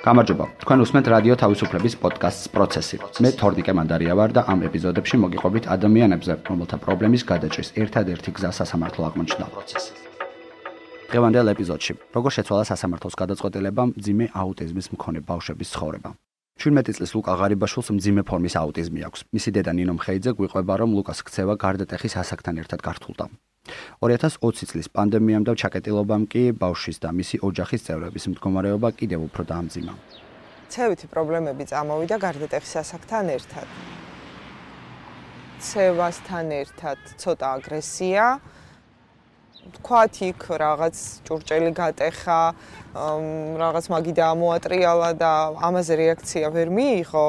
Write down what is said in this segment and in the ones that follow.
გამარჯობა. თქვენ უსმენთ რადიო თავისუფლების პოდკასტს პროცესი. მე თორნიკე მანდარია ვარ და ამ ეპიზოდებში მოგიყვებით ადამიანებზე, რომელთა პრობლემის გადაჭრის ერთადერთი გზა სასამართლო აღმოჩნდა პროცესი. დღევანდელ ეპიზოდში, როგორ შეცვალა სასამართლოს გადაწყვეტილებამ ძიმე აუტიზმის მქონე ბავშვების ცხოვრება. 17 წლის ლუკა ღარიბაშვილს მძიმე ფორმის აუტიზმი აქვს. მისი დედა ნინო მხეიძე გვიყვება, რომ ლუკას ქცევა გარდატეხის ასაკთან ერთად გართულდა. 2020 წლის პანდემიამ და ჩაკეტილობამ კი ბავშვის და მისი ოჯახის წევრების მდგომარეობა კიდევ უფრო დაამძიმა. ცევითი პრობლემები წამოვიდა გარდატეხის ასაკთან ერთად. ცევასთან ერთად ცოტა აგრესია. თქვათ იქ რაღაც ჭურჭელი გატეხა, რაღაც მაგი დაამოატრიალა და ამაზე რეაქცია ვერ მიიღო.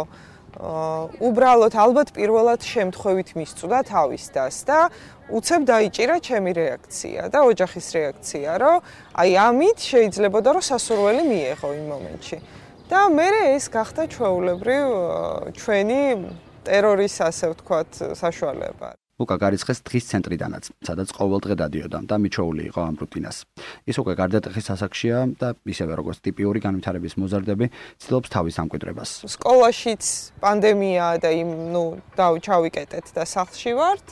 უბრალოდ ალბათ პირველად შემთხვევით მისწვდა თავის დას და უცებ დაიჭირა ჩემი რეაქცია და ოჯახის რეაქცია, რომ აი ამით შეიძლებოდა რომ სასურველი მიიღო იმ მომენტში. და მე ეს გახდა ჩვეულებრივ ჩვენი ტერორის ასე ვთქვათ საშუალება. უკა გარიცხეს დღის ცენტრიდანაც, სადაც ყოველდღე დადიოდა და მიჩოული იყო ამ რუტინას. ის უკვე გარდატეხის ასაკშია და ისევე როგორც ტიპიური განვითარების მოზარდები, ცდილობს თავის ამკვიდრებას. სკოლაშიც პანდემია და იმ, ნუ, დავჩავიკეტეთ და სახლში ვართ.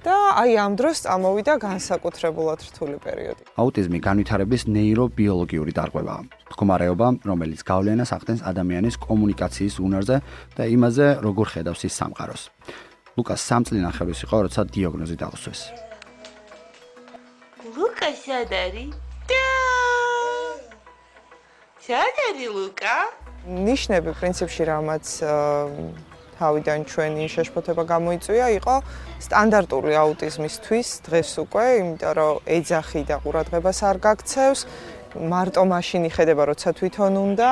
და აი ამ დროს წამოვიდა განსაკუთრებულად რთული პერიოდი. აუტიზმი განვითარების ნეირობიოლოგიური დარღვევაა. მდგომარეობა, რომელიც გავლენას ახდენს ადამიანის კომუნიკაციის უნარზე და იმაზე, როგორ ხედავს ის სამყაროს. ლუკას სამწლინახევრის იყო, როცა დიაგნოზი დაუსვეს. ლუკა შადარი? შადარი ლუკა? ნიშნები პრინციპში რამაც თავიდან ჩვენი შეშფოთება გამოიწვია, იყო სტანდარტული აუტიზმისთვის დღეს უკვე, იმიტომ რომ ეძახი და ყურადღებას არ გაქცევს, მარტო მაშინი ხედება, როცა თვითონ უნდა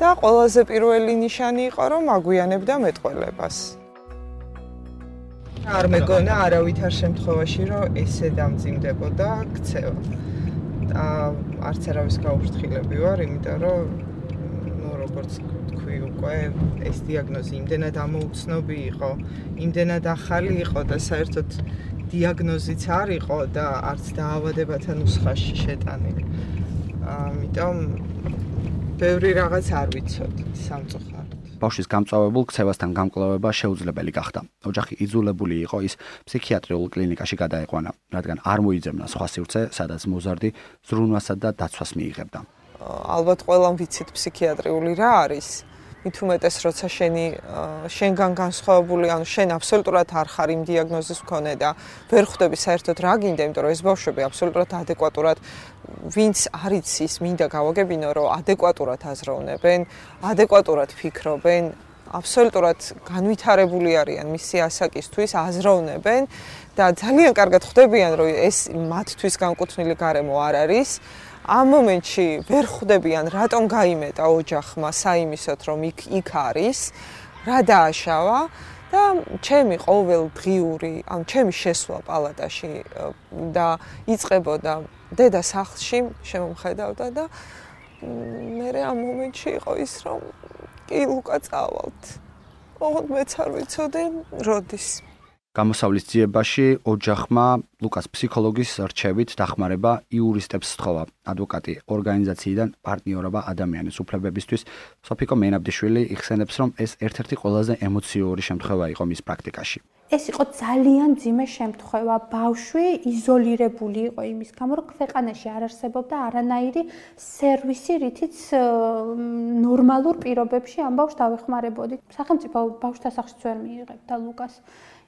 და ყველაზე პირველი ნიშანი იყო, რომ აგვიანებდა მეტყველებას. არ მეგონა არავითარ შემთხვევაში, რომ ესე დამძიმდებოდა ქცევა. და არც არავის გაუფრთხილები ვარ, იმიტომ რომ ნუ როგორც თქვი უკვე ეს დიაგნოზი იმდენად ამოუცნობი იყო, იმდენად ახალი იყო და საერთოდ დიაგნოზიც არ იყო და არც დაავადებათა ნუსხაში შეტანილი. ამიტომ ბევრი რაღაც არ ვიცოდი სამწუხაროდ. ბავშვის გამწვავებულ ქცევასთან გამკლავება შეუძლებელი გახდა. ოჯახი იძულებული იყო ის ფსიქიატრიულ კლინიკაში გადაეყვანა, რადგან არ მოიძებნა სხვა სივრცე, სადაც მოზარდი ზრუნვასა და დაცვას მიიღებდა. ალბათ ყველამ ვიცით ფსიქიატრიული რა არის. მით უმეტეს როცა შენი შენგან განსხვავებული ანუ შენ აბსოლუტურად არ ხარ იმ დიაგნოზის მქონე და ვერ ხვდები საერთოდ რა გინდა იმიტომ რომ ეს ბავშვები აბსოლუტურად ადეკვატურად ვინც არის ის მინდა გავაგებინო რომ ადეკვატურად აზროვნებენ ადეკვატურად ფიქრობენ აბსოლუტურად განვითარებული არიან მისი ასაკისთვის აზროვნებენ და ძალიან კარგად ხვდებიან რომ ეს მათთვის განკუთვნილი გარემო არ არის ამ მომენტში ვერ ხვდებიან რატომ გაიმეტა ოჯახმა საიმისოთ რომ იქ იქ არის რა დააშავა და ჩემი ყოველდღიური ან ჩემი შესვლა პალატაში და იწებოდა დედა სახლში შემომხედავდა და მე ამ მომენტში იყო ის რომ კი ლუკა წავალთ ოღონდ მეც არ ვიცოდი როდის გამოსავლის ძიებაში ოჯახმა ლუკას ფსიქოლოგის რჩევით დახმარება იურისტებს სთხოვა. ადვოკატი ორგანიზაციიდან პარტნიორობა ადამიანის უფლებებისთვის სოფიკო მენაბდიშვილი იხსენებს, რომ ეს ერთ-ერთი ყველაზე ემოციური შემთხვევა იყო მის პრაქტიკაში. ეს იყო ძალიან ძიმე შემთხვევა. ბავშვი იზოლირებული იყო იმის გამო, რომ ქვეყანაში არ არსებობდა არანაირი სერვისი, რითიც ნორმალურ პირობებში ამ ბავშვს დავეხმარებოდი. სახელმწიფო ბავშვთა სახლში ვერ მიიღებდა ლუკას.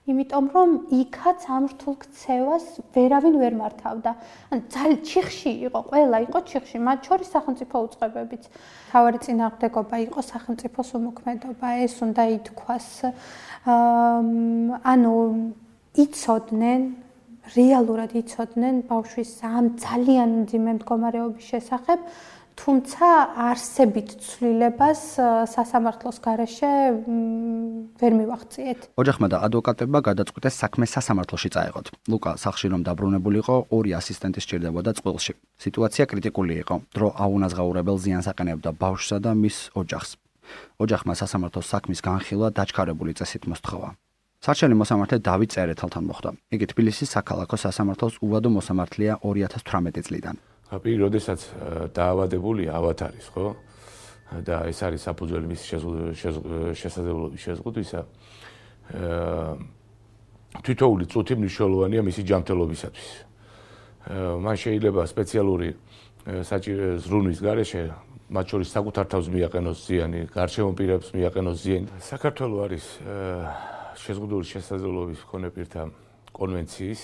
იმიტომ რომ იქაც ამ რთულ ქცევას ვერავინ ვერ მართავდა. ან ძალიან ჩიხში იყო, ყველა იყო ჩიხში, მათ შორის სახელმწიფო უწყებებიც. თავარი წინააღმდეგობა იყო სახელმწიფოს უმოქმედობა, ეს უნდა ითქვას. ანუ იცოდნენ რეალურად იცოდნენ ბავშვის ამ ძალიან ძიმე მდგომარეობის შესახებ. თუმცა არსებით ცვლილებას სასამართლოს garaშე ვერ მივახციეთ. ოჯახმა და ადვოკატებმა გადაწყვიტეს საქმე სასამართლოში წაეღოთ. ლუკა სახში რომ დაბრუნებულიყო, ორი ასისტენტი სჭირდებოდა წყვილში. სიტუაცია კრიტიკული იყო. დრო აუნაზღაურებელ ზიანს აყენებდა ბავშვსა და მის ოჯახს. ოჯახმა სასამართლოს საქმის განხილვა დაჩქარებული წესით მოსთხოვა. საჩელი მოსამართლე დავით წერეთელთან მოხდა. იგი თბილისის საქალაქო სასამართლოს უვადო მოსამართლეა 2018 წლიდან. აპირი, როდესაც დაავადებული ავათარის, ხო? და ეს არის საფუძველი მის შესაძლებლობის შეზღუდვისა. თითოეული წუთი მნიშვნელოვანია მისი ჯანმრთელობისათვის. მან შეიძლება სპეციალური საჭირო ზრუნვის გარეშე მათ შორის საკუთარ თავს მიაყენოს ზიანი, გარშემო პირებს მიაყენოს ზიანი. საქართველოს არის შეზღუდული შესაძლებლობის მქონე პირთა კონვენციის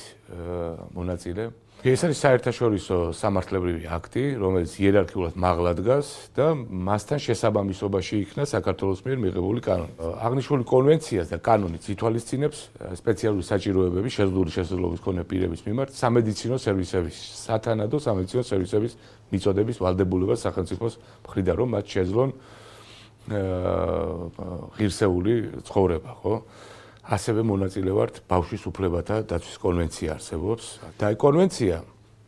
მონაწილე. ეს არის საერთაშორისო სამართლებრივი აქტი, რომელიც იერარქიულად მაღლა დგას და მასთან შესაბამისობაში იქნა საქართველოს მიერ მიღებული კანონი. აღნიშნული კონვენციას და კანონიც ითვალისწინებს სპეციალური საჭიროებები შეზღუდული შესაძლებლობის მქონე პირების მიმართ სამედიცინო სერვისების, სათანადო სამედიცინო სერვისების მიწოდების ვალდებულებას სახელმწიფოს მხრიდან, რომ მათ შეძლონ ღირსეული ცხოვრება, ხო? ასევე მონაწილე ვართ ბავშვის უფლებათა დაცვის კონვენცია არსებობს. და აი კონვენცია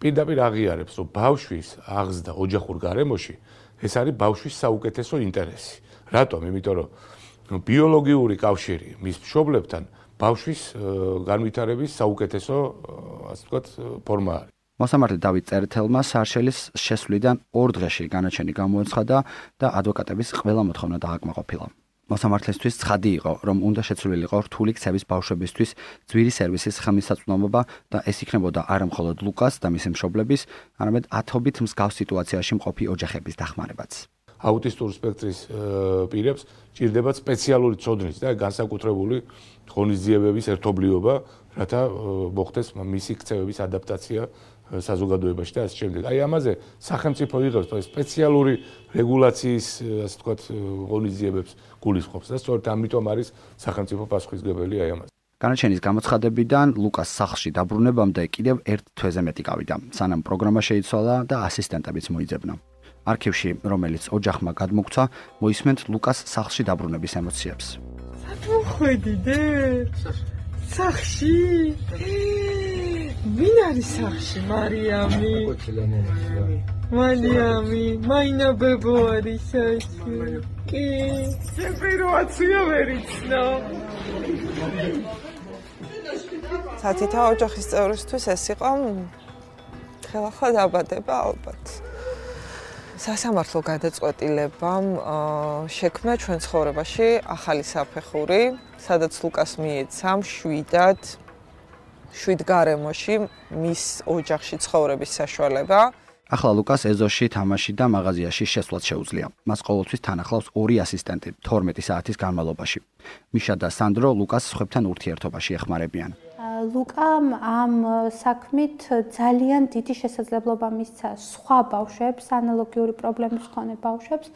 პირდაპირ აღიარებს რომ ბავშვის აღზრდა ოჯახურ გარემოში ეს არის ბავშვის საუკეთესო ინტერესი. რატომ? იმიტომ რომ ბიოლოგიური კავშირი მის მშობლებთან ბავშვის განვითარების საუკეთესო ასე ვთქვათ ფორმა არის. მოსამართლე დავით წერეთელმა სარშელის შესვლიდან ორ დღეში განაჩენი გამოეცხადა და ადვოკატების ყველა მოთხოვნა დააკმაყოფილა მოსამართლესთვის ცხადი იყო, რომ უნდა შეცვლილიყო რთული ქცევის ბავშვებისთვის ძვირი სერვისის ხელმისაწვდომობა და ეს იქნებოდა არა მხოლოდ ლუკას და მისი მშობლების, არამედ ათობით მსგავს სიტუაციაში მყოფი ოჯახების დახმარებაც. აუტისტურ სპექტრის პირებს ჭირდებათ სპეციალური წოდნის და განსაკუთრებული ღონისძიებების ერთობლიობა, რათა მოხდეს მისი ქცევების ადაპტაცია საზოგადოებაში და ასე შემდეგ. აი ამაზე სახელმწიფო იღებს თო სპეციალური რეგულაციის ასე ვთქვათ ღონისძიებებს გულისხმობს და სწორედ ამიტომ არის სახელმწიფო პასუხისგებელი აი ამაზე. განაჩენის გამოცხადებიდან ლუკას სახლში დაბრუნებამდე კიდევ ერთ თვეზე მეტი გავიდა, სანამ პროგრამა შეიცვალა და ასისტენტებიც მოიძებნა. არქივში, რომელიც ოჯახმა გადმოგცა, მოისმენთ ლუკას სახლში დაბრუნების ემოციებს. საერთოდ დე? სახლში? ვინ არის სახში მარიამი? მარიამი, მაინა ბებო არის სახში. კი, სეპიროაცია ვერიცნო. სათითა ოჯახის წევრისთვის ეს იყო ხელახლა დაბადება ალბათ. სასამართლო გადაწყვეტილებამ შექმნა ჩვენ ცხოვრებაში ახალი საფეხური, სადაც ლუკას მიეცა მშვიდად შვიდ გარემოში მის ოჯახში ცხოვრების საშუალება. ახლა ლუკას ეზოში თამაში და მაღაზიაში შესვლაც შეუძლია. მას ყოველთვის თან ახლავს ორი ასისტენტი 12 საათის განმავლობაში. მიშა და სანდრო ლუკას ხებთან ურთიერთობაში ეხმარებიან. ლუკამ ამ საქმით ძალიან დიდი შესაძლებლობა მისცა სხვა ბავშვებს, ანალოგიური პრობლემის მქონე ბავშვებს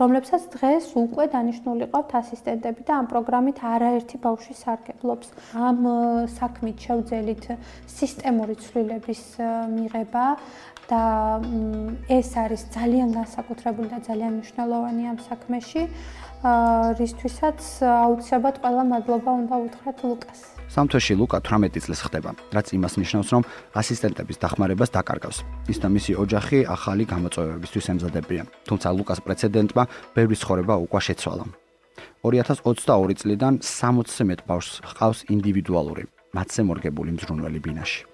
რომლებსაც დღეს უკვე დანიშნული ყავთ ასისტენტები და ამ პროგრამით არაერთი ბავშვი სარგებლობს. ამ საქმით შევძელით სისტემური ცვლილების მიღება და ეს არის ძალიან განსაკუთრებული და ძალიან მნიშვნელოვანი ამ საქმეში. რისთვისაც აუცილებლად ყველა მადლობა უნდა უთხრათ ლუკას. სამთოში ლუკა 18 წელს ხდება, რაც იმას ნიშნავს, რომ ასისტენტების დახმარებას დაკარგავს. ის და მისი ოჯახი ახალი გამოწვევებისთვის ემზადებიან. თუმცა ლუკას პრეცედენტმა ბევრი ცხოვრება უკვე შეცვალა. 2022 წლიდან 60-ზე მეტ ბავშვს ჰყავს ინდივიდუალური, მათზე მორგებული მზრუნველი ბინაში.